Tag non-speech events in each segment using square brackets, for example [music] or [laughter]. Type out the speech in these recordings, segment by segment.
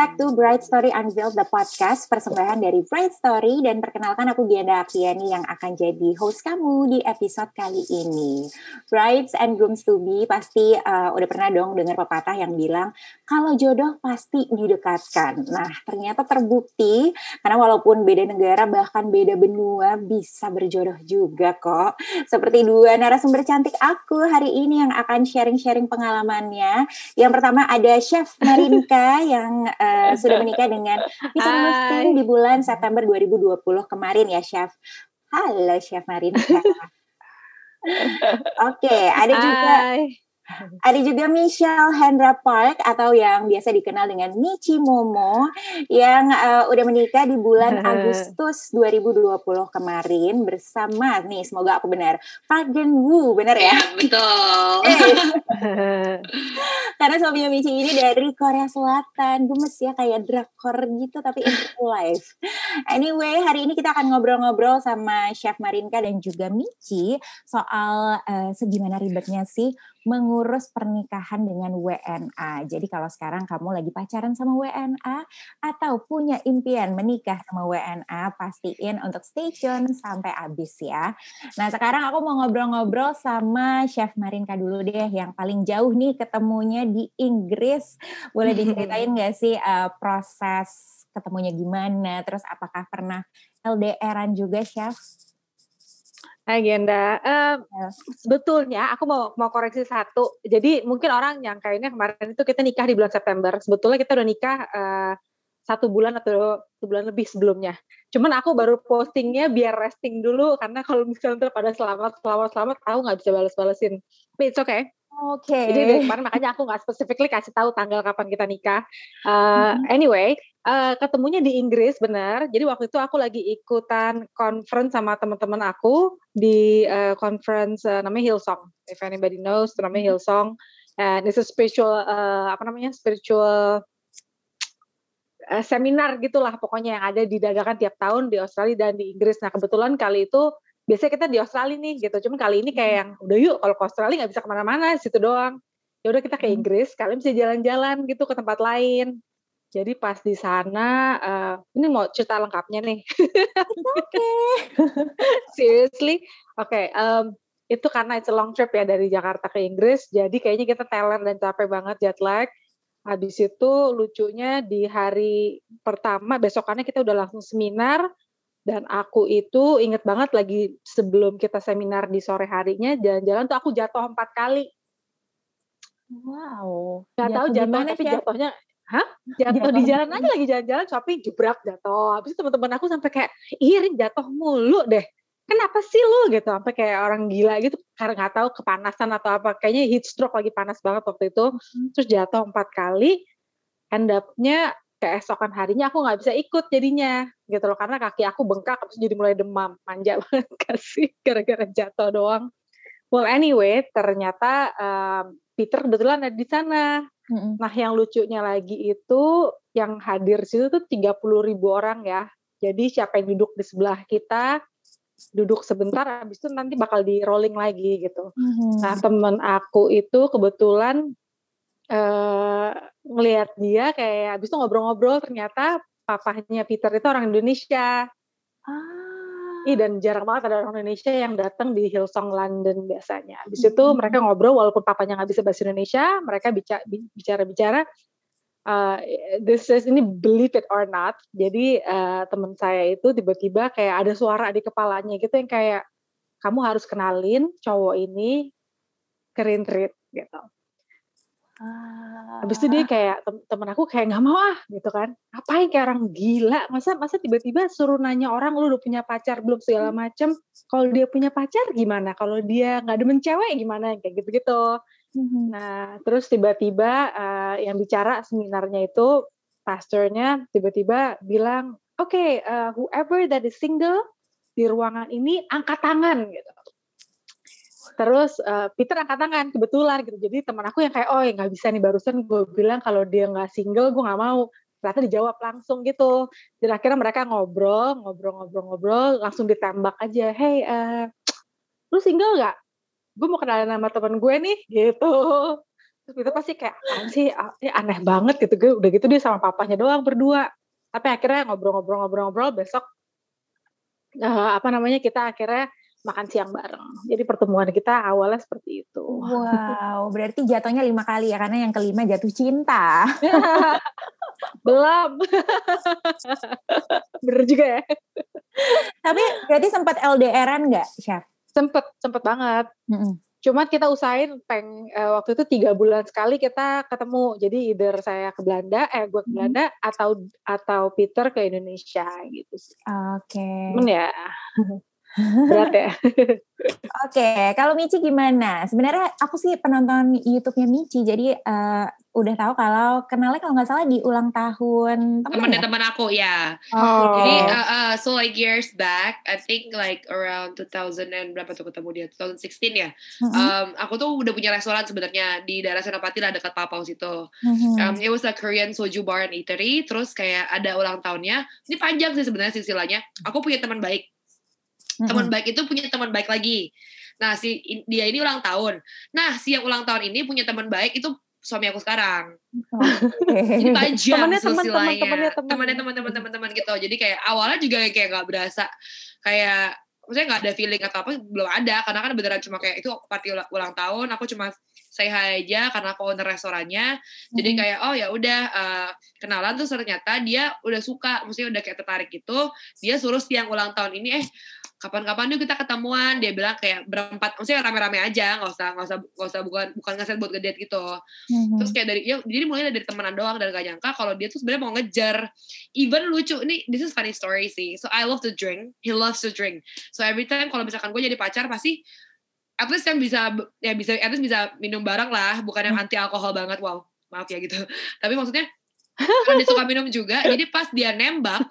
back to Bright Story Unveiled, the podcast persembahan dari Bright Story. Dan perkenalkan aku Gianda Apriani yang akan jadi host kamu di episode kali ini. Brides and grooms to be pasti uh, udah pernah dong dengar pepatah yang bilang, kalau jodoh pasti didekatkan. Nah, ternyata terbukti, karena walaupun beda negara, bahkan beda benua, bisa berjodoh juga kok. Seperti dua narasumber cantik aku hari ini yang akan sharing-sharing pengalamannya. Yang pertama ada Chef Marinka [laughs] yang uh, sudah menikah [laughs] dengan Peter Mustin di bulan September 2020 kemarin ya, Chef. Halo, Chef Marinka. [laughs] Oke, okay, ada juga Hai. Ada juga Michelle Hendra Park atau yang biasa dikenal dengan Michi Momo yang uh, udah menikah di bulan [laughs] Agustus 2020 kemarin bersama nih semoga aku benar Park Jin Woo benar ya? ya betul. [laughs] Karena suaminya Michi ini dari Korea Selatan gemes ya kayak drakor gitu tapi in real life. Anyway hari ini kita akan ngobrol-ngobrol sama Chef Marinka dan juga Michi soal uh, segimana ribetnya sih mengurus pernikahan dengan WNA. Jadi kalau sekarang kamu lagi pacaran sama WNA atau punya impian menikah sama WNA, pastiin untuk stay sampai habis ya. Nah sekarang aku mau ngobrol-ngobrol sama Chef Marinka dulu deh, yang paling jauh nih ketemunya di Inggris. Boleh diceritain nggak sih uh, proses ketemunya gimana? Terus apakah pernah LDRan juga, Chef? Agenda. Uh, sebetulnya aku mau mau koreksi satu. Jadi mungkin orang yang kayaknya kemarin itu kita nikah di bulan September. Sebetulnya kita udah nikah uh, satu bulan atau satu bulan lebih sebelumnya. Cuman aku baru postingnya biar resting dulu karena kalau misalnya pada selamat selamat selamat tahu nggak bisa balas-balesin. Tapi it's okay. Oke. Okay. Jadi dari kemarin makanya aku nggak specifically kasih tahu tanggal kapan kita nikah. Uh, anyway, uh, ketemunya di Inggris benar. Jadi waktu itu aku lagi ikutan conference sama teman-teman aku di uh, conference uh, namanya Hillsong. If anybody knows, namanya Hillsong. And it's a spiritual uh, apa namanya spiritual uh, seminar gitulah pokoknya yang ada didadakan tiap tahun di Australia dan di Inggris. Nah kebetulan kali itu biasanya kita di Australia nih gitu cuman kali ini kayak hmm. yang udah yuk kalau ke Australia nggak bisa ke mana-mana situ doang ya udah kita ke hmm. Inggris kalian bisa jalan-jalan gitu ke tempat lain jadi pas di sana uh, ini mau cerita lengkapnya nih oke okay. [laughs] seriously oke okay, um, itu karena it's a long trip ya dari Jakarta ke Inggris jadi kayaknya kita teler dan capek banget jet lag habis itu lucunya di hari pertama besokannya kita udah langsung seminar dan aku itu inget banget lagi sebelum kita seminar di sore harinya jalan-jalan tuh aku jatuh empat kali. Wow. Gak tahu jatuh tapi ya? jatuhnya Hah? Jatuh, jatuh di jalan aja lagi jalan-jalan shopping jebrak jatuh. Habis teman-teman aku sampai kayak iring jatuh mulu deh. Kenapa sih lu gitu? Sampai kayak orang gila gitu karena nggak tahu kepanasan atau apa. Kayaknya heat stroke lagi panas banget waktu itu. Hmm. Terus jatuh empat kali. End up-nya keesokan harinya aku nggak bisa ikut jadinya gitu loh karena kaki aku bengkak terus jadi mulai demam manja [laughs] banget kasih gara-gara jatuh doang well anyway ternyata um, Peter kebetulan ada di sana mm-hmm. nah yang lucunya lagi itu yang hadir situ tuh 30 ribu orang ya jadi siapa yang duduk di sebelah kita duduk sebentar habis itu nanti bakal di rolling lagi gitu mm-hmm. nah temen aku itu kebetulan uh, ngelihat dia kayak habis itu ngobrol-ngobrol ternyata papahnya Peter itu orang Indonesia. Ah. Ih, dan jarang banget ada orang Indonesia yang datang di Hillsong London biasanya. Habis itu hmm. mereka ngobrol walaupun papanya nggak bisa bahasa Indonesia, mereka bicara-bicara uh, this is ini believe it or not. Jadi uh, teman saya itu tiba-tiba kayak ada suara di kepalanya gitu yang kayak kamu harus kenalin cowok ini ke Rintrit gitu. Ah. Habis itu dia kayak temen aku kayak nggak mau ah gitu kan. Apa yang kayak orang gila? Masa masa tiba-tiba suruh nanya orang lu udah punya pacar belum segala hmm. macem. Kalau dia punya pacar gimana? Kalau dia nggak demen cewek gimana? Kayak gitu-gitu. Hmm. Nah terus tiba-tiba uh, yang bicara seminarnya itu pastornya tiba-tiba bilang, oke okay, uh, whoever that is single di ruangan ini angkat tangan gitu terus uh, Peter angkat tangan kebetulan gitu. Jadi teman aku yang kayak oh ya nggak bisa nih barusan. Gue bilang kalau dia nggak single gue nggak mau. Ternyata dijawab langsung gitu. Dan akhirnya mereka ngobrol ngobrol ngobrol ngobrol langsung ditembak aja hey uh, lu single nggak? Gue mau kenalin nama teman gue nih gitu. Terus Peter pasti kayak apaan sih? Ini aneh banget gitu. Gue udah gitu dia sama papanya doang berdua. Tapi akhirnya ngobrol-ngobrol-ngobrol-ngobrol besok uh, apa namanya kita akhirnya makan siang bareng. Jadi pertemuan kita awalnya seperti itu. Wow, berarti jatuhnya lima kali ya karena yang kelima jatuh cinta. [laughs] Belum. [laughs] Bener juga ya. Tapi berarti sempat LDRan nggak, Chef? Sempet, sempet banget. Mm -mm. Cuman kita usahain peng uh, waktu itu tiga bulan sekali kita ketemu. Jadi either saya ke Belanda, eh gue ke Belanda hmm. atau atau Peter ke Indonesia gitu sih. Oke. Okay. Men ya. Berat ya. [laughs] Oke, okay, kalau Michi gimana? Sebenarnya aku sih penonton YouTube-nya Michi, jadi uh, udah tahu kalau kenalnya kalau nggak salah di ulang tahun teman ya? teman aku ya. Oh. Jadi uh, uh, so like years back, I think like around 2000 and berapa tuh ketemu dia 2016 ya. Mm-hmm. Um, aku tuh udah punya restoran sebenarnya di daerah Senopati lah dekat Papaus itu. Mm-hmm. Um, it was a Korean soju bar and eatery. Terus kayak ada ulang tahunnya. Ini panjang sih sebenarnya silsilahnya. Aku punya teman baik teman baik itu punya teman baik lagi. Nah si dia ini ulang tahun. Nah si yang ulang tahun ini punya teman baik itu suami aku sekarang. Okay. ini panjang temannya teman temannya temannya teman-teman teman-teman gitu. Jadi kayak awalnya juga kayak nggak berasa. Kayak maksudnya nggak ada feeling atau apa belum ada. Karena kan beneran cuma kayak itu party ulang tahun aku cuma say hi aja karena aku owner restorannya. Mm-hmm. jadi kayak oh ya udah uh, kenalan. Tuh ternyata dia udah suka maksudnya udah kayak tertarik gitu. Dia suruh siang ulang tahun ini eh kapan-kapan yuk kita ketemuan dia bilang kayak berempat maksudnya rame-rame aja nggak usah nggak usah nggak usah bukan bukan ngeset buat ngedate gitu. Mm-hmm. terus kayak dari ya jadi mulai dari temenan doang dan gak nyangka kalau dia tuh sebenarnya mau ngejar. Even lucu ini this is funny story sih. So I love to drink. He loves to drink. So every time kalau misalkan gue jadi pacar pasti at least yang bisa ya bisa at least bisa minum bareng lah. Bukan yang anti alkohol banget. Wow maaf ya gitu. Tapi maksudnya karena dia suka minum juga jadi pas dia nembak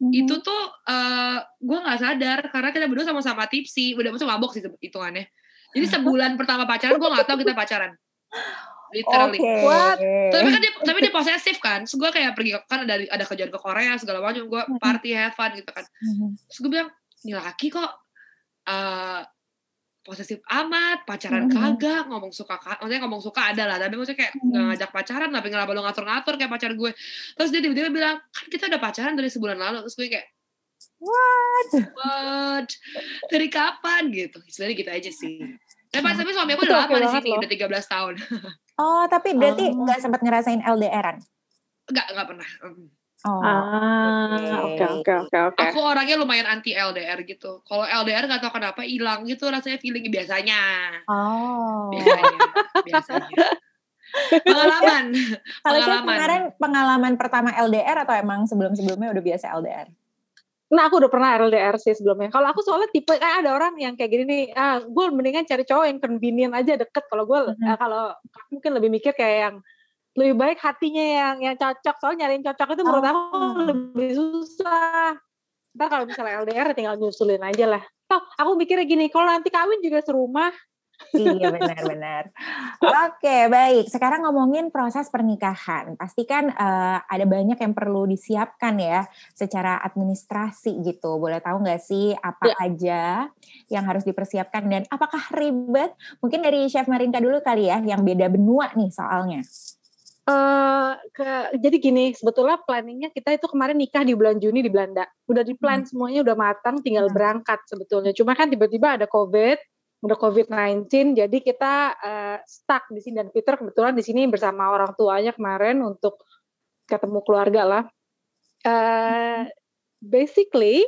hmm. itu tuh uh, eh, gue nggak sadar karena kita berdua sama-sama tipsi udah masuk mabok sih hitungannya. Jadi sebulan pertama pacaran gue nggak tahu kita pacaran. Literally. Okay. What? tapi kan dia tapi dia posesif kan terus gue kayak pergi kan ada ada kerjaan ke Korea segala macam gue party have fun gitu kan. Terus gue bilang ini laki kok uh, posesif amat, pacaran mm -hmm. kagak, ngomong suka, maksudnya ngomong suka ada lah, tapi maksudnya kayak nggak mm -hmm. ngajak pacaran, tapi nggak lo ngatur-ngatur kayak pacar gue. Terus dia tiba-tiba bilang, kan kita udah pacaran dari sebulan lalu, terus gue kayak, what? What? Dari kapan gitu? Sebenarnya gitu aja sih. Tapi, nah, tapi suami aku udah lama di sini, udah 13 tahun. oh, tapi berarti nggak oh. sempat ngerasain LDRan? Nggak, nggak pernah. Oh, ah, oke oke oke oke. Aku orangnya lumayan anti LDR gitu. Kalau LDR nggak tahu kenapa hilang gitu rasanya feeling biasanya. Oh. Biasanya, biasanya. [laughs] pengalaman. Kalau kemarin pengalaman pertama LDR atau emang sebelum-sebelumnya udah biasa LDR? Nah aku udah pernah LDR sih sebelumnya. Kalau aku soalnya tipe kayak ada orang yang kayak gini nih, ah, gue mendingan cari cowok yang convenient aja deket. Kalau gue, mm -hmm. uh, kalau mungkin lebih mikir kayak yang lebih baik hatinya yang yang cocok soalnya nyariin cocok itu menurut oh. aku lebih susah ntar kalau misalnya LDR tinggal nyusulin aja lah toh aku mikirnya gini kalau nanti kawin juga serumah iya benar-benar. Oke baik. Sekarang ngomongin proses pernikahan. Pastikan uh, ada banyak yang perlu disiapkan ya secara administrasi gitu. Boleh tahu nggak sih apa ya. aja yang harus dipersiapkan dan apakah ribet? Mungkin dari Chef Marinka dulu kali ya yang beda benua nih soalnya. Uh, ke, jadi gini, sebetulnya planningnya kita itu kemarin nikah di bulan Juni di Belanda. Udah di plan hmm. semuanya udah matang, tinggal hmm. berangkat sebetulnya. Cuma kan tiba-tiba ada COVID, udah COVID-19, jadi kita uh, stuck di sini. Dan Peter kebetulan di sini bersama orang tuanya kemarin untuk ketemu keluarga lah. Uh, basically,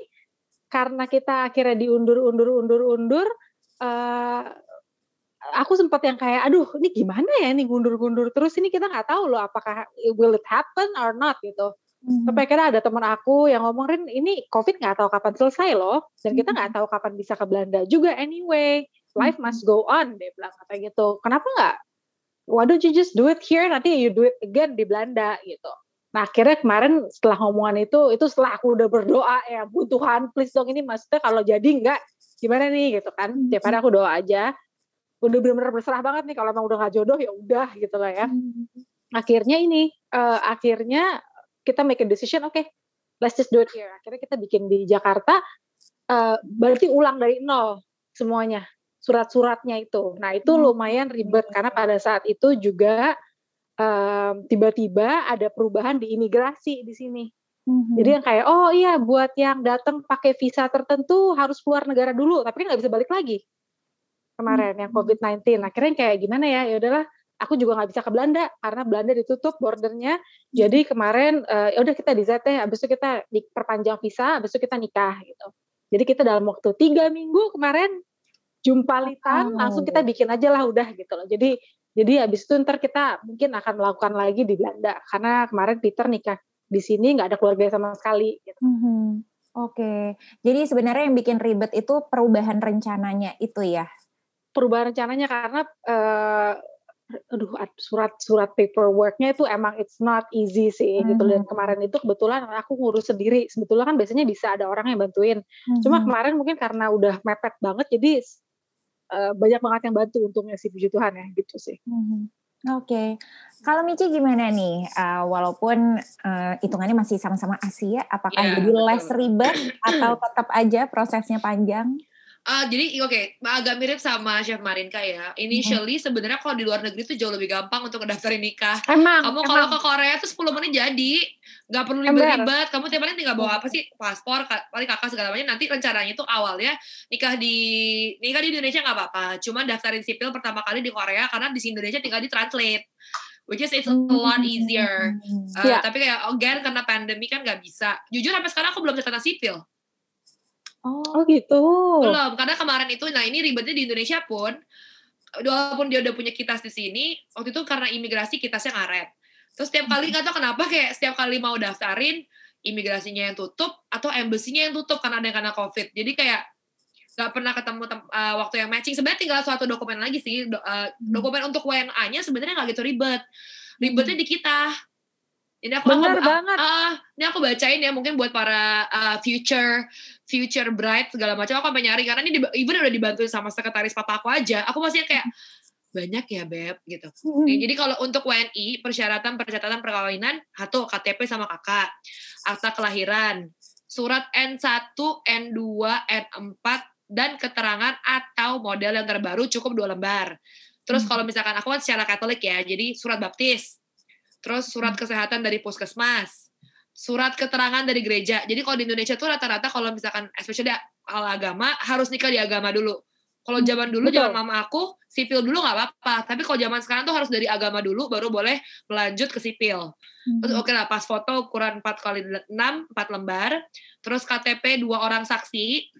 karena kita akhirnya diundur, undur, undur, undur, uh, aku sempat yang kayak aduh ini gimana ya nih gundur-gundur terus ini kita nggak tahu loh apakah will it happen or not gitu. Hmm. sampai akhirnya ada teman aku yang ngomongin ini covid nggak tahu kapan selesai loh dan kita nggak hmm. tahu kapan bisa ke Belanda juga anyway. Life hmm. must go on dia bilang kayak gitu. Kenapa nggak? Why don't you just do it here? Nanti you do it again di Belanda gitu. Nah akhirnya kemarin setelah ngomongan itu, itu setelah aku udah berdoa ya, Tuhan please dong ini maksudnya kalau jadi enggak gimana nih? Gitu kan. Tiap hari aku doa aja udah benar-benar berserah banget nih kalau emang udah gak jodoh ya udah gitu lah ya. Hmm. Akhirnya ini uh, akhirnya kita make a decision oke okay, let's just do it here. Akhirnya kita bikin di Jakarta uh, berarti ulang dari nol semuanya. surat-suratnya itu. Nah itu hmm. lumayan ribet karena pada saat itu juga um, tiba-tiba ada perubahan di imigrasi di sini. Mm-hmm. Jadi yang kayak oh iya buat yang datang pakai visa tertentu harus keluar negara dulu, tapi kan nggak bisa balik lagi kemarin mm-hmm. yang COVID-19. Akhirnya kayak gimana ya? Ya udahlah, aku juga nggak bisa ke Belanda karena Belanda ditutup bordernya. Jadi kemarin uh, ya udah kita di ZT, habis itu kita diperpanjang visa, habis itu kita nikah gitu. Jadi kita dalam waktu tiga minggu kemarin jumpalitan, oh. langsung kita bikin aja lah udah gitu loh. Jadi jadi habis itu ntar kita mungkin akan melakukan lagi di Belanda karena kemarin Peter nikah di sini nggak ada keluarga sama sekali. Gitu. Mm -hmm. Oke, okay. jadi sebenarnya yang bikin ribet itu perubahan rencananya itu ya? Perubahan rencananya karena uh, aduh surat-surat paperworknya itu emang it's not easy sih hmm. gitu dan kemarin itu kebetulan aku ngurus sendiri sebetulnya kan biasanya bisa ada orang yang bantuin hmm. cuma kemarin mungkin karena udah mepet banget jadi uh, banyak banget yang bantu untungnya sih puji Tuhan ya gitu sih. Hmm. Oke, okay. kalau Michi gimana nih? Uh, walaupun uh, hitungannya masih sama-sama Asia, apakah yeah, jadi betul. less ribet atau tetap aja prosesnya panjang? Uh, jadi oke okay, agak mirip sama Chef Marinka ya. Initially hmm. sebenarnya kalau di luar negeri tuh jauh lebih gampang untuk mendaftarin nikah. Emang. Kamu kalau ke Korea tuh 10 menit jadi, nggak perlu ribet-ribet. Kamu tiap hari tinggal bawa apa sih? Paspor, paling kakak segala macam. Nanti rencananya tuh awalnya nikah di nikah di Indonesia nggak apa-apa. Cuma daftarin sipil pertama kali di Korea karena di Indonesia tinggal di translate which is it's a lot easier. Uh, yeah. Tapi kayak again karena pandemi kan nggak bisa. Jujur sampai sekarang aku belum catatan sipil. Oh, oh gitu. Belum, karena kemarin itu, nah ini ribetnya di Indonesia pun, walaupun dia udah punya kitas di sini, waktu itu karena imigrasi kitasnya ngaret. Terus setiap kali nggak tahu kenapa kayak setiap kali mau daftarin, imigrasinya yang tutup atau embassy-nya yang tutup karena ada yang kena covid. Jadi kayak nggak pernah ketemu uh, waktu yang matching. Sebenarnya tinggal suatu dokumen lagi sih. Do, uh, dokumen untuk WNA-nya sebenarnya nggak gitu ribet. Ribetnya di kita. Ini aku, Bener aku, banget. Uh, ini aku bacain ya mungkin buat para uh, future future bride segala macam aku sampai nyari karena ini even udah dibantu sama sekretaris papa aku aja. Aku masih kayak banyak ya beb gitu. Hmm. Nah, jadi kalau untuk WNI persyaratan percatatan perkawinan satu KTP sama kakak, akta kelahiran, surat N1, N2, N4 dan keterangan atau model yang terbaru cukup dua lembar. Terus hmm. kalau misalkan aku kan secara Katolik ya, jadi surat baptis, terus surat kesehatan dari puskesmas, surat keterangan dari gereja. Jadi kalau di Indonesia tuh rata-rata kalau misalkan especially al agama harus nikah di agama dulu. Kalau hmm, zaman dulu zaman mama aku sipil dulu nggak apa-apa, tapi kalau zaman sekarang tuh harus dari agama dulu baru boleh melanjut ke sipil. Terus hmm. oke okay lah pas foto ukuran 4 kali 6 4 lembar, terus KTP dua orang saksi,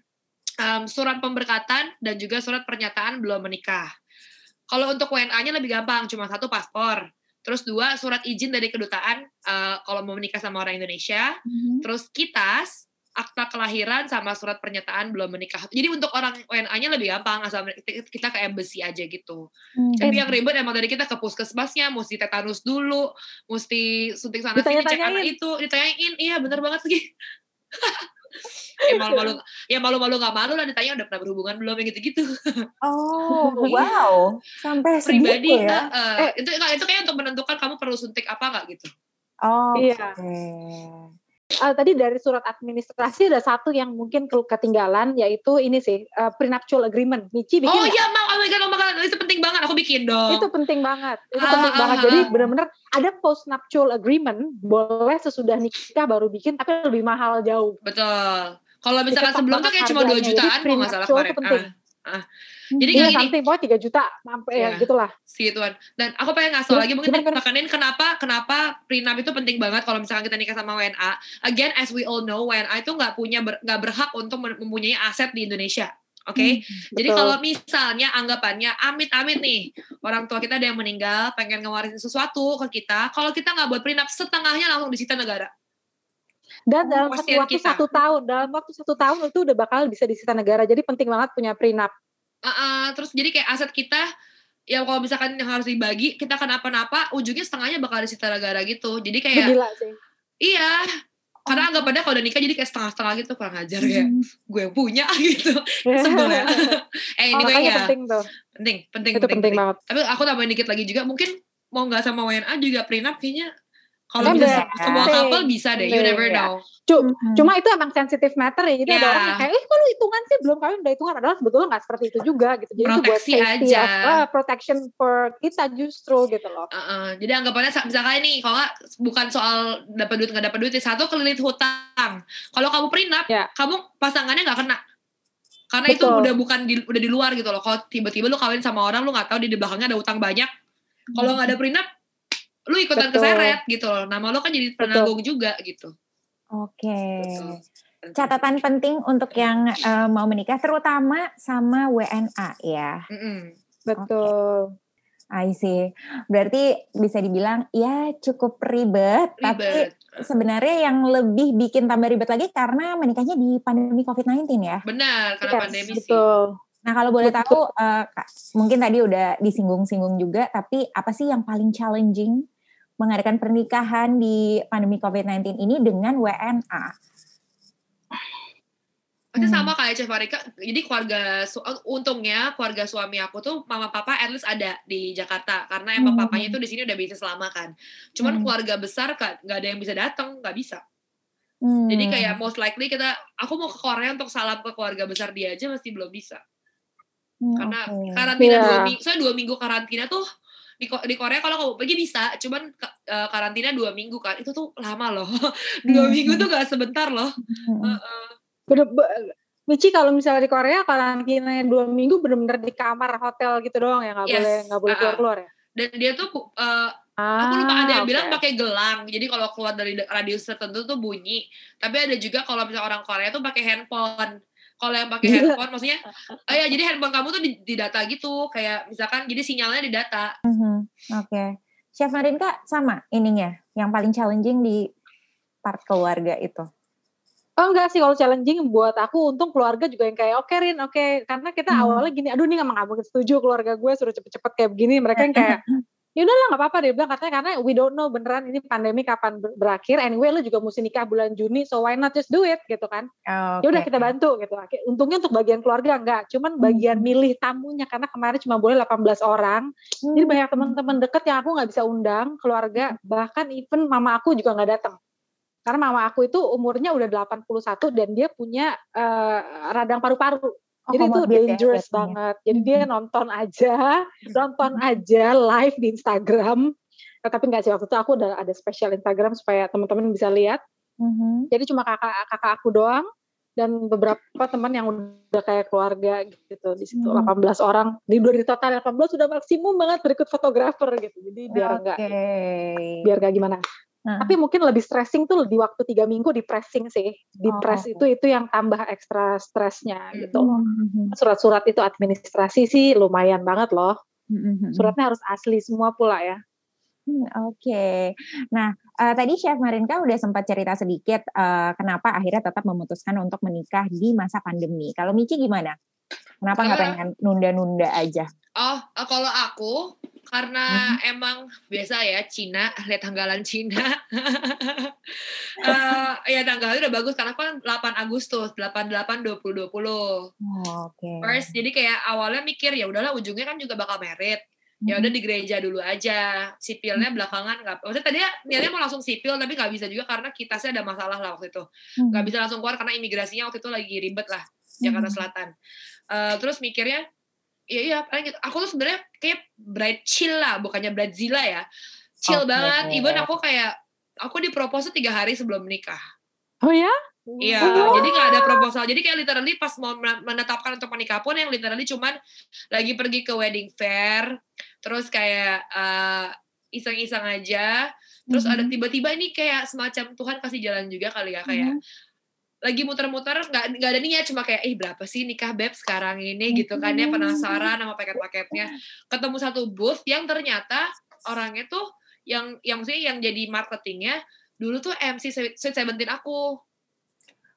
um, surat pemberkatan dan juga surat pernyataan belum menikah. Kalau untuk WNA-nya lebih gampang, cuma satu paspor. Terus dua surat izin dari kedutaan uh, kalau mau menikah sama orang Indonesia. Mm-hmm. Terus kitas, akta kelahiran sama surat pernyataan belum menikah. Jadi untuk orang WNA-nya lebih gampang asal kita ke embassy aja gitu. Mm-hmm. Tapi yang ribet emang dari kita ke puskesmasnya, mesti tetanus dulu, mesti suntik sana sini cek anak itu, ditanyain, iya bener banget sih. [laughs] [laughs] ya malu-malu ya malu-malu nggak malu lah ditanya udah pernah berhubungan belum yang gitu-gitu. Oh [laughs] wow. Sampai pribadi ya? Uh, eh. itu itu kayak untuk menentukan kamu perlu suntik apa nggak gitu? Oh iya. okay uh, tadi dari surat administrasi ada satu yang mungkin ketinggalan yaitu ini sih uh, prenuptial agreement. Michi bikin Oh iya, mau oh my god, oh my god, itu penting banget. Aku bikin dong. Itu penting banget. Itu ah, penting ah, banget. Ah, Jadi benar-benar ada postnuptial agreement, boleh sesudah nikah baru bikin tapi lebih mahal jauh. Betul. Kalau misalkan sebelum tuh kayak cuma 2 jutaan kalau nggak salah kemarin. Ah. Ah. Jadi iya, kayak gini, pokoknya tiga juta sampai ya, ya gitulah. Segituan. Dan aku pengen ngasih lagi mungkin tekanin kenapa kenapa prenup itu penting banget kalau misalkan kita nikah sama WNA. Again, as we all know, WNA itu nggak punya nggak ber, berhak untuk mempunyai aset di Indonesia. Oke, okay? hmm, jadi kalau misalnya anggapannya amit-amit nih orang tua kita ada yang meninggal, pengen ngewarisin sesuatu ke kita, kalau kita nggak buat prenup setengahnya langsung disita negara. Dan dalam waktu kita. satu tahun, dalam waktu satu tahun itu udah bakal bisa disita negara. Jadi penting banget punya prenup. Uh, uh, terus jadi kayak aset kita ya kalau misalkan yang harus dibagi kita kenapa-napa ujungnya setengahnya bakal disita negara gitu jadi kayak Gila sih. iya karena oh. anggapannya kalau udah nikah jadi kayak setengah-setengah gitu kurang ajar kayak hmm. gue punya [laughs] gitu sebel ya [laughs] eh ini oh, ya penting tuh penting penting itu penting, penting, penting banget tapi aku tambahin dikit lagi juga mungkin mau nggak sama WNA juga prenup kayaknya Kalau bisa semua couple bisa deh, you never Iya. know. Cu- Mhm. Cuma itu emang sensitive matter ya. Jadi ada Iya. orang yang kayak, eh kok lu hitungan sih belum kawin udah hitungan. Adalah sebetulnya nggak seperti itu juga gitu. Jadi itu buat Proteksi safety aja. of, ah, protection for kita justru gitu loh. Uh-uh. Jadi anggapannya sa- misalkan nih, kalau bukan soal dapat duit nggak dapat duit, satu kelilit hutang. Kalau kamu prenup, Ya. kamu pasangannya nggak kena. Karena itu Betul. udah bukan di, udah di luar gitu loh. Kalau tiba-tiba lu kawin sama orang, lu nggak tahu di di belakangnya ada utang banyak. Kalau nggak ada prenup, lu ikutan Betul. keseret gitu loh. Nama lu kan jadi penanggung juga gitu. Oke. Betul. Catatan penting untuk yang eh, mau menikah terutama sama WNA ya. Mm-mm. Betul. I see. Berarti bisa dibilang ya cukup ribet, tapi Ribet. sebenarnya yang lebih bikin tambah ribet lagi karena menikahnya di pandemi COVID-19 ya. Benar, karena Yes, pandemi sih. betul. Nah kalau boleh Betul. tahu, Kak, mungkin tadi udah disinggung-singgung juga, tapi apa sih yang paling challenging mengadakan pernikahan di pandemi COVID-19 ini dengan WNA? Pasti Hmm. sama kayak Chef Marika. Jadi keluarga su- eh, untungnya keluarga suami aku tuh mama papa at least ada di Jakarta karena emang Hmm. papanya itu di sini udah bisnis lama kan. Cuman Hmm. keluarga besar kan nggak ada yang bisa datang, nggak bisa. Hmm. Jadi kayak most likely kita aku mau ke Korea untuk salam ke keluarga besar dia aja masih belum bisa. Hmm, Karena oke. karantina Iya. dua minggu, saya dua minggu karantina tuh di, di Korea kalau kamu pergi bisa, cuman eh, karantina dua minggu kan itu tuh lama loh. [laughs] dua Hmm. minggu tuh gak sebentar loh. Hmm. Bener, be- Michi kalau misalnya di Korea karantinanya dua minggu bener-bener di kamar hotel gitu doang ya nggak Yes, boleh nggak boleh keluar keluar ya. Dan dia tuh eh, Ah, Aku lupa ada yang oke. bilang pakai gelang. Jadi kalau keluar dari radius tertentu tuh bunyi. Tapi ada juga kalau misalnya orang Korea tuh pakai handphone. Kalau yang pakai Gila. handphone maksudnya [laughs] oh ya jadi handphone kamu tuh di, di data gitu kayak misalkan jadi sinyalnya di data. Mhm, Oke. Chef Marinka sama ininya, yang paling challenging di part keluarga itu. Oh enggak sih kalau challenging buat aku untung keluarga juga yang kayak oke Rin oke karena kita Hmm. awalnya gini aduh nih nggak mungkin setuju keluarga gue suruh cepet-cepet kayak begini mereka yang kayak [laughs] ya udahlah nggak apa-apa dia bilang katanya karena we don't know beneran ini pandemi kapan ber- berakhir. Anyway lu juga mesti nikah bulan Juni so why not just do it gitu kan. Ya udah kita bantu gitu. Untungnya untuk bagian keluarga enggak cuman bagian Hmm. milih tamunya karena kemarin cuma boleh 18 orang. Jadi Hmm. banyak teman-teman deket yang aku nggak bisa undang keluarga bahkan even mama aku juga nggak datang. Karena mama aku itu umurnya udah 81 dan dia punya eh, radang paru-paru Oh, jadi itu ya dangerous jatuhnya. banget jadi dia nonton aja [laughs] nonton aja live di Instagram Nah, tapi nggak sih waktu itu aku udah ada special Instagram supaya teman-teman bisa lihat Mhm. jadi cuma kakak kakak aku doang dan beberapa teman yang udah kayak keluarga gitu di situ Hmm. 18 orang di dari total 18 sudah maksimum banget berikut fotografer gitu jadi biar enggak Oke. biar enggak gimana Nah, tapi mungkin lebih stressing tuh di waktu tiga minggu di pressing sih di Oh, press oke. itu itu yang tambah ekstra stresnya Hmm. gitu Mhm. surat-surat itu administrasi sih lumayan banget loh Mhm. suratnya harus asli semua pula ya Hmm, Oke, nah eh, tadi Chef Marinka udah sempat cerita sedikit eh, kenapa akhirnya tetap memutuskan untuk menikah di masa pandemi. Kalau Michi gimana? Kenapa nggak Karena- pengen nunda-nunda aja? Oh, eh, kalau aku karena emang biasa ya Cina, lihat tanggalan Cina. [laughs] Eh, ya tanggalnya udah bagus karena kan 8 Agustus, 88 2020. Oh, Oke. First, jadi kayak awalnya mikir ya udahlah ujungnya kan juga bakal merit. Ya udah di gereja dulu aja. Sipilnya belakangan nggak. Maksudnya tadinya niatnya mau langsung sipil tapi nggak bisa juga karena kitasnya ada masalah lah waktu itu. Mhm. Nggak bisa langsung keluar karena imigrasinya waktu itu lagi ribet lah Jakarta. Selatan. Eh, terus mikirnya Iya iya paling gitu. Aku tuh sebenarnya kayak bride chill lah, bukannya bridezilla ya. Chill Oke. banget. Even aku kayak aku dipropose tuh tiga hari sebelum menikah. oh ya Iya, Wow. jadi nggak ada proposal. Jadi kayak literally pas mau men- menetapkan untuk menikah pun yang literally cuman lagi pergi ke wedding fair, terus kayak eh, iseng-iseng aja. Terus ada Mhm. tiba-tiba ini kayak semacam Tuhan kasih jalan juga kali ya kayak Mhm. Lagi muter-muter nggak nggak ada niat cuma kayak eh berapa sih nikah beb sekarang ini? gitu kan ya penasaran sama paket-paketnya. Ketemu satu booth yang ternyata orangnya tuh yang yang maksudnya yang jadi marketingnya dulu tuh MC Sweet Seventeen aku.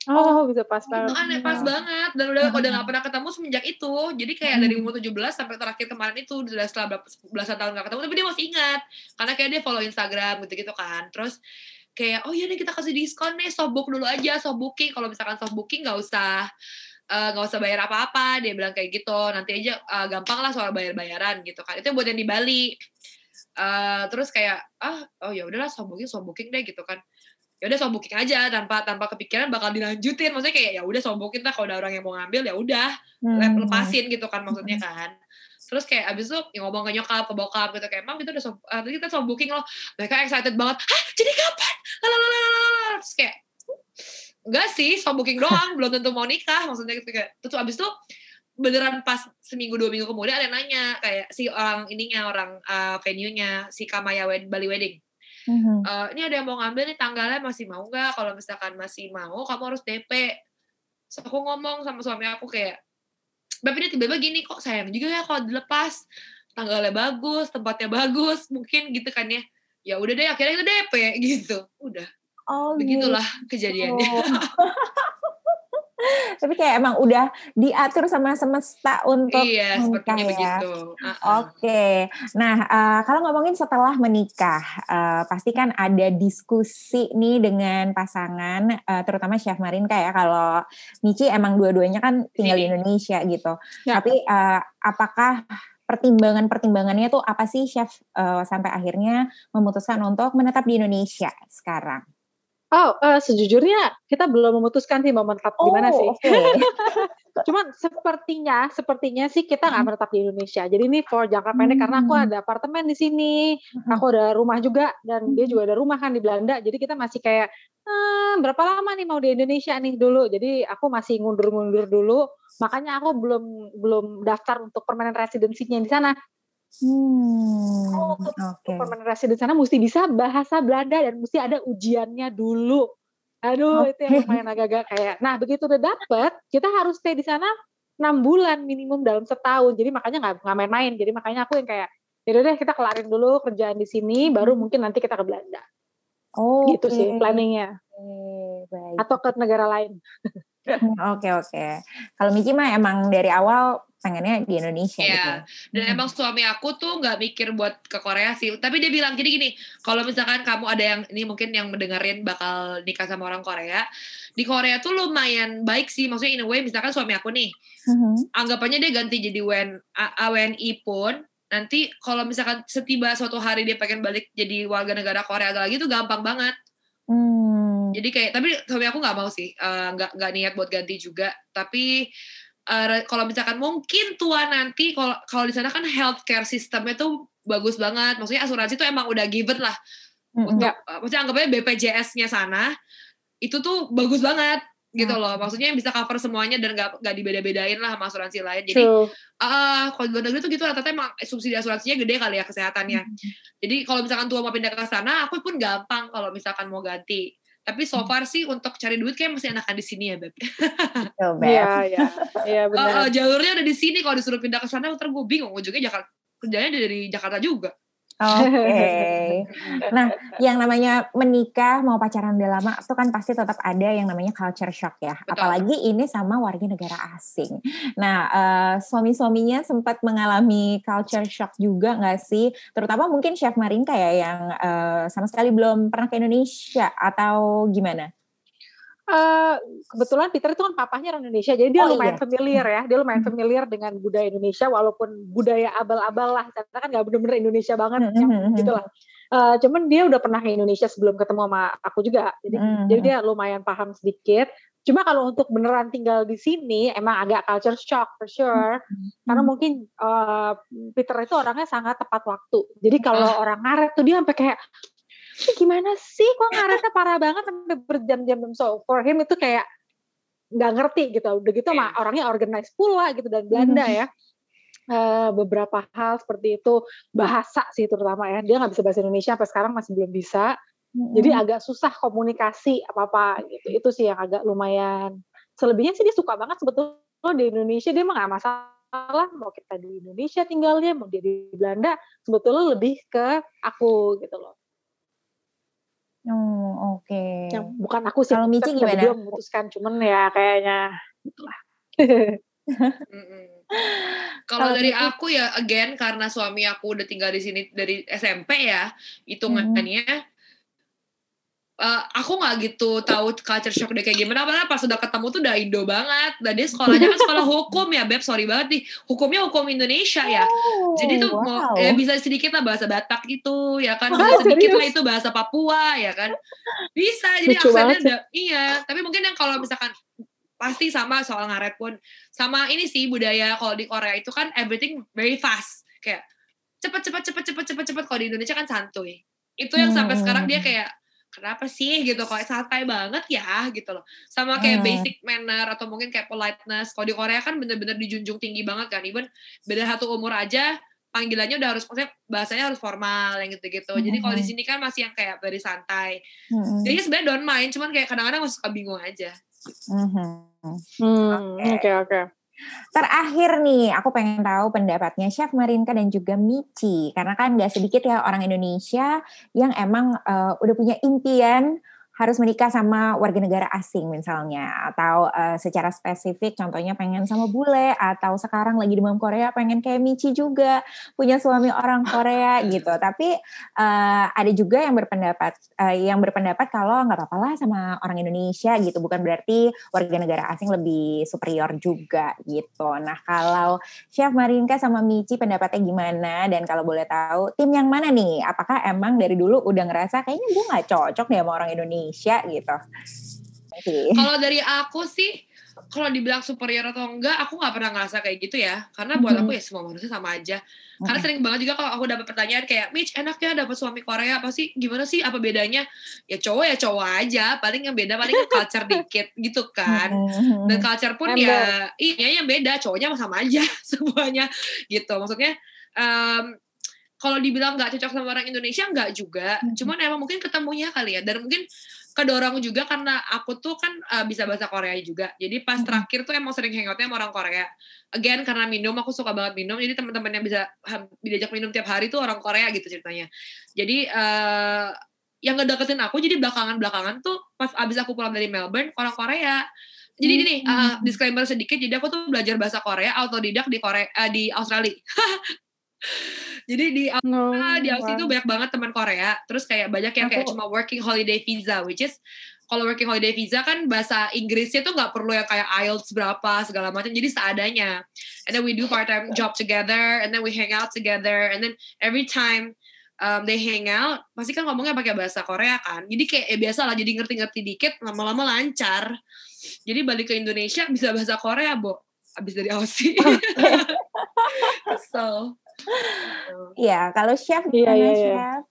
Oh bisa pas itu banget. aneh pas banget dan udah udah nggak pernah ketemu semenjak itu. Jadi kayak dari umur 17 sampai terakhir kemarin itu udah setelah berapa belasan tahun nggak ketemu tapi dia masih ingat. Karena kayak dia follow Instagram gitu gitu kan. Terus kayak oh iya nih kita kasih diskon nih soft book dulu aja soft booking. Kalau misalkan soft booking nggak usah eh, nggak usah bayar apa-apa dia bilang kayak gitu. Nanti aja eh, gampang lah soal bayar-bayaran gitu kan. Itu buat yang di Bali. Uh, terus kayak ah oh ya udahlah soft booking soft booking deh gitu kan. Ya udah soft booking aja tanpa tanpa kepikiran bakal dilanjutin. Maksudnya kayak ya udah soft booking lah kalau ada orang yang mau ngambil ya udah hmm. lepasin gitu kan maksudnya kan terus kayak abis itu ya ngomong ke nyokap ke bokap gitu kayak emang itu udah soft, uh, kita soft booking loh. Mereka excited banget hah? Jadi kapan? Lalalala terus kayak enggak sih soft booking doang belum tentu mau nikah maksudnya gitu kayak. Terus abis itu beneran pas seminggu dua minggu kemudian ada yang nanya kayak si orang ininya orang uh, venue-nya si Kamaya Wed Bali Wedding. Mm-hmm. uh, ini ada yang mau ngambil nih tanggalnya masih mau nggak? Kalau misalkan masih mau kamu harus DP so aku ngomong sama suami aku kayak Bapak ini tiba-tiba gini kok sayang juga ya kalau dilepas? Tanggalnya bagus tempatnya bagus mungkin gitu kan ya. Ya udah deh akhirnya itu DP gitu. Udah. Oh, begitulah gitu. kejadiannya [laughs] Tapi kayak emang udah diatur sama semesta untuk iya, menikah ya. begitu. Uh -uh. Oke. Nah, uh, kalau ngomongin setelah menikah, uh, pasti kan ada diskusi nih dengan pasangan, uh, terutama Chef Marinka ya. Kalau Michi emang dua-duanya kan tinggal di Indonesia gitu. Ya. Tapi uh, apakah pertimbangan-pertimbangannya tuh apa sih Chef uh, sampai akhirnya memutuskan untuk menetap di Indonesia sekarang? Oh, uh, sejujurnya kita belum memutuskan sih mau menetap di mana sih. Oh, okay. [laughs] Cuman sepertinya sepertinya sih kita nggak menetap di Indonesia. Jadi ini for jangka pendek karena aku ada apartemen di sini, aku ada rumah juga dan dia juga ada rumah kan di Belanda. Jadi kita masih kayak ehm, berapa lama nih mau di Indonesia nih dulu. Jadi aku masih ngundur-ngundur dulu. Makanya aku belum belum daftar untuk permanent residency-nya di sana. Hmm, oh, untuk okay. resident sana mesti bisa bahasa Belanda dan mesti ada ujiannya dulu. Aduh, okay. itu yang lumayan agak-agak kayak. Nah, begitu udah dapet, kita harus stay di sana enam bulan minimum dalam setahun. Jadi makanya nggak nggak main-main. Jadi makanya aku yang kayak, ya deh kita kelarin dulu kerjaan di sini, baru hmm. mungkin nanti kita ke Belanda. Oh, gitu okay. sih planningnya. Okay, Atau ke negara lain. [laughs] Oke oke. Kalau Miki mah emang dari awal pengennya di Indonesia yeah. gitu. Dan hmm. emang suami aku tuh nggak mikir buat ke Korea sih. Tapi dia bilang gini gini, kalau misalkan kamu ada yang ini mungkin yang mendengarin bakal nikah sama orang Korea, di Korea tuh lumayan baik sih. Maksudnya in a way misalkan suami aku nih, hmm. anggapannya dia ganti jadi WN, AWNI pun nanti kalau misalkan setiba suatu hari dia pengen balik jadi warga negara Korea lagi tuh gampang banget. Hmm. Jadi kayak tapi suami aku nggak mau sih, uh, nggak nggak niat buat ganti juga. Tapi uh, kalau misalkan mungkin tua nanti kalau kalau di sana kan healthcare sistemnya tuh bagus banget. Maksudnya asuransi tuh emang udah given lah. Hmm, untuk uh, maksudnya anggapnya BPJS-nya sana itu tuh bagus banget gitu hmm. loh. Maksudnya yang bisa cover semuanya dan gak, gak dibeda-bedain lah sama asuransi lain. Jadi uh, kalau di luar negeri tuh gitu rata-rata emang subsidi asuransinya gede kali ya kesehatannya. Hmm. Jadi kalau misalkan tua mau pindah ke sana, aku pun gampang kalau misalkan mau ganti. Tapi so far sih untuk cari duit kayak masih enakan di sini ya, Beb. Iya, iya. Iya benar. Uh, uh, jalurnya ada di sini kalau disuruh pindah ke sana ntar gue bingung. Ujungnya Jakarta kerjanya dari Jakarta juga. Oke. Okay. [laughs] Nah, yang namanya menikah mau pacaran udah lama itu kan pasti tetap ada yang namanya culture shock ya. Betul. Apalagi ini sama warga negara asing. Nah, uh, suami-suaminya sempat mengalami culture shock juga nggak sih? Terutama mungkin Chef Marinka ya yang uh, sama sekali belum pernah ke Indonesia atau gimana? Uh, kebetulan Peter itu kan papahnya orang Indonesia, jadi dia oh, lumayan iya. familiar ya, dia lumayan familiar dengan budaya Indonesia, walaupun budaya abal-abal lah, karena kan nggak bener-bener Indonesia banget, mm -hmm. gitu lah. Uh, cuman dia udah pernah ke Indonesia sebelum ketemu sama aku juga, jadi, mm -hmm. jadi dia lumayan paham sedikit. Cuma kalau untuk beneran tinggal di sini, emang agak culture shock for sure, mm -hmm. karena mungkin uh, Peter itu orangnya sangat tepat waktu. Jadi kalau uh. orang ngaret tuh dia sampai kayak gimana sih? Kok ngaretnya parah banget sampai berjam-jam so for him itu kayak nggak ngerti gitu. Udah gitu mah iya. orangnya organize pula gitu dan Belanda hmm. ya. Uh, beberapa hal seperti itu bahasa sih terutama ya. Dia nggak bisa bahasa Indonesia sampai sekarang masih belum bisa. Hmm. jadi agak susah komunikasi apa apa gitu. Itu sih yang agak lumayan. Selebihnya sih dia suka banget sebetulnya di Indonesia. Dia mah nggak masalah mau kita di Indonesia tinggalnya mau dia di Belanda sebetulnya lebih ke aku gitu loh Oh, oke. Okay. Yang bukan aku sih. Kalau Mici gimana? Dia memutuskan, cuman ya kayaknya itulah. [laughs] Kalau dari aku ya again karena suami aku udah tinggal di sini dari SMP ya, hitungannya hmm. Uh, aku nggak gitu tahu culture shock dia kayak gimana. Padahal pas udah ketemu tuh udah Indo banget. Dan dia sekolahnya kan sekolah hukum ya beb. Sorry banget nih. Hukumnya hukum Indonesia ya. Oh, jadi tuh wow. mau ya bisa sedikit lah bahasa Batak gitu ya kan. Bisa sedikit lah itu bahasa Papua ya kan. Bisa jadi Lucu aksennya udah iya. Tapi mungkin yang kalau misalkan pasti sama soal ngaret pun. Sama ini sih budaya kalau di Korea itu kan everything very fast. Kayak cepet cepet cepet cepet cepet cepet. Kalau di Indonesia kan santuy. Itu yang sampai sekarang dia hmm. kayak kenapa sih gitu kok santai banget ya gitu loh sama kayak hmm. basic manner atau mungkin kayak politeness kalau di Korea kan bener-bener dijunjung tinggi banget kan even beda satu umur aja panggilannya udah harus maksudnya bahasanya harus formal yang gitu-gitu hmm. jadi kalau di sini kan masih yang kayak dari santai hmm. jadi sebenarnya don't mind cuman kayak kadang-kadang masih suka bingung aja hmm. Oke oke. Okay. Terakhir nih, aku pengen tahu pendapatnya Chef Marinka dan juga Michi. Karena kan gak sedikit ya orang Indonesia yang emang uh, udah punya impian harus menikah sama warga negara asing misalnya. Atau uh, secara spesifik contohnya pengen sama bule atau sekarang lagi demam Korea pengen kayak Michi juga punya suami orang Korea [laughs] gitu. Tapi uh, ada juga yang berpendapat uh, yang berpendapat kalau nggak apa-apa lah sama orang Indonesia gitu. Bukan berarti warga negara asing lebih superior juga gitu. Nah kalau Chef Marinka sama Michi pendapatnya gimana? Dan kalau boleh tahu tim yang mana nih? Apakah emang dari dulu udah ngerasa kayaknya gue nggak cocok deh sama orang Indonesia Indonesia gitu. Kalau dari aku sih, kalau dibilang superior atau enggak, aku nggak pernah ngerasa kayak gitu ya. Karena buat aku ya semua manusia sama aja. Karena sering banget juga kalau aku dapat pertanyaan kayak, Mitch enaknya dapat suami Korea apa sih? Gimana sih? Apa bedanya? Ya cowok ya cowok aja. Paling yang beda paling culture [laughs] dikit gitu kan. Dan culture pun ya, iya yang beda. Cowoknya sama aja [laughs] semuanya gitu. Maksudnya um, kalau dibilang nggak cocok sama orang Indonesia nggak juga. Cuman emang mungkin ketemunya kali ya. Dan mungkin kedorong juga karena aku tuh kan uh, bisa bahasa Korea juga. Jadi pas terakhir tuh emang sering hangoutnya sama orang Korea. Again karena minum aku suka banget minum. Jadi teman-teman yang bisa diajak minum tiap hari tuh orang Korea gitu ceritanya. Jadi uh, yang ngedeketin aku jadi belakangan-belakangan tuh pas abis aku pulang dari Melbourne orang Korea. Jadi hmm. ini uh, disclaimer sedikit. Jadi aku tuh belajar bahasa Korea autodidak di Korea uh, di Australia. [laughs] Jadi di no, ah, di Aussie itu banyak banget teman Korea. Terus kayak banyak yang kayak cuma working holiday visa, which is kalau working holiday visa kan bahasa Inggrisnya tuh nggak perlu yang kayak IELTS berapa segala macam. Jadi seadanya. And then we do part time job together, and then we hang out together, and then every time um, they hang out, pasti kan ngomongnya pakai bahasa Korea kan. Jadi kayak ya biasa lah, jadi ngerti-ngerti dikit, lama-lama lancar. Jadi balik ke Indonesia bisa bahasa Korea, Bo. Abis dari Aussie. [laughs] [laughs] so, Iya, kalau chef iya, gimana iya, iya, chef?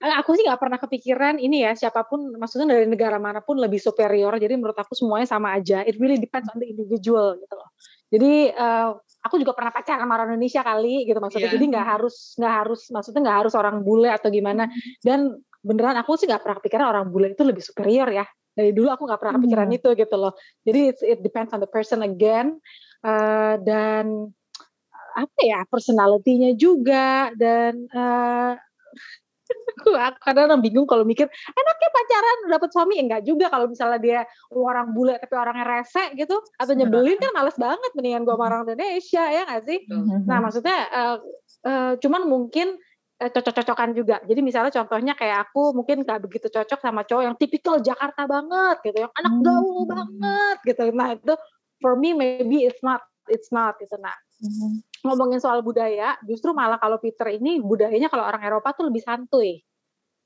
Aku sih nggak pernah kepikiran ini ya siapa pun, maksudnya dari negara mana pun lebih superior. Jadi menurut aku semuanya sama aja. It really depends on the individual gitu loh. Jadi uh, aku juga pernah pacaran sama orang Indonesia kali gitu maksudnya. Yeah. Jadi nggak harus nggak harus maksudnya nggak harus orang bule atau gimana. Dan beneran aku sih nggak pernah kepikiran orang bule itu lebih superior ya. Dari dulu aku nggak pernah kepikiran hmm. itu gitu loh. Jadi it depends on the person again. Uh, dan apa ya personalitinya juga dan uh, [laughs] aku kadang bingung kalau mikir enaknya pacaran dapat suami ya enggak juga kalau misalnya dia orang bule tapi orangnya rese gitu atau nyebelin kan males banget mendingan gue orang Indonesia ya nggak sih nah maksudnya uh, uh, cuman mungkin cocok-cocokan juga. Jadi misalnya contohnya kayak aku mungkin gak begitu cocok sama cowok yang tipikal Jakarta banget gitu, yang anak gaul hmm. banget gitu. Nah itu for me maybe it's not it's not gitu. Nah hmm ngomongin soal budaya, justru malah kalau Peter ini budayanya kalau orang Eropa tuh lebih santuy.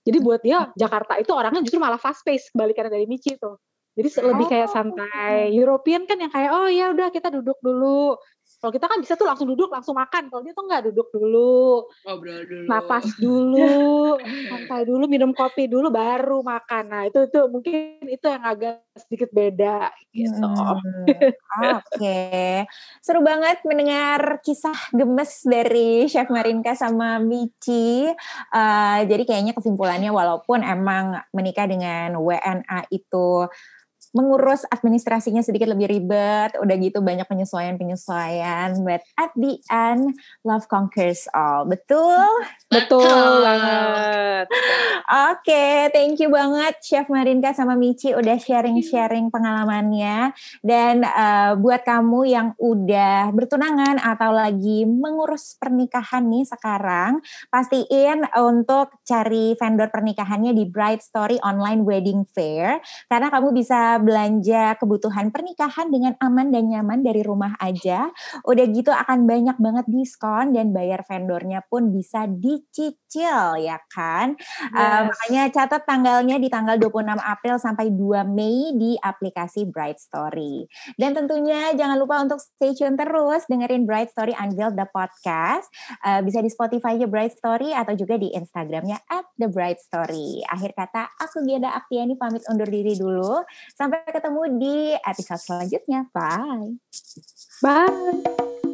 Jadi buat dia Jakarta itu orangnya justru malah fast pace kebalikannya dari Michi tuh. Jadi lebih kayak oh. santai. European kan yang kayak oh ya udah kita duduk dulu. Kalau kita kan bisa tuh langsung duduk, langsung makan. Kalau dia tuh nggak duduk dulu, ngobrol dulu, napas [laughs] dulu, santai dulu, minum kopi dulu, baru makan. Nah itu itu mungkin itu yang agak sedikit beda gitu. Hmm, Oke, okay. seru banget mendengar kisah gemes dari Chef Marinka sama Michi. Uh, jadi kayaknya kesimpulannya walaupun emang menikah dengan WNA itu mengurus administrasinya sedikit lebih ribet, udah gitu banyak penyesuaian-penyesuaian, but at the end love conquers all. Betul? Betul banget. Oke, okay, thank you banget Chef Marinka sama Michi udah sharing-sharing pengalamannya dan uh, buat kamu yang udah bertunangan atau lagi mengurus pernikahan nih sekarang, pastiin untuk cari vendor pernikahannya di Bright Story Online Wedding Fair karena kamu bisa belanja kebutuhan pernikahan dengan aman dan nyaman dari rumah aja. Udah gitu akan banyak banget diskon dan bayar vendornya pun bisa dicicil ya kan. Yes. Uh, makanya catat tanggalnya di tanggal 26 April sampai 2 Mei di aplikasi Bright Story. Dan tentunya jangan lupa untuk stay tune terus dengerin Bright Story Unveiled the podcast. Uh, bisa di Spotify nya Bright Story atau juga di Instagramnya at The Bright Story. Akhir kata, aku Giada Aktiani pamit undur diri dulu. Sampai ketemu di episode selanjutnya. Bye. Bye.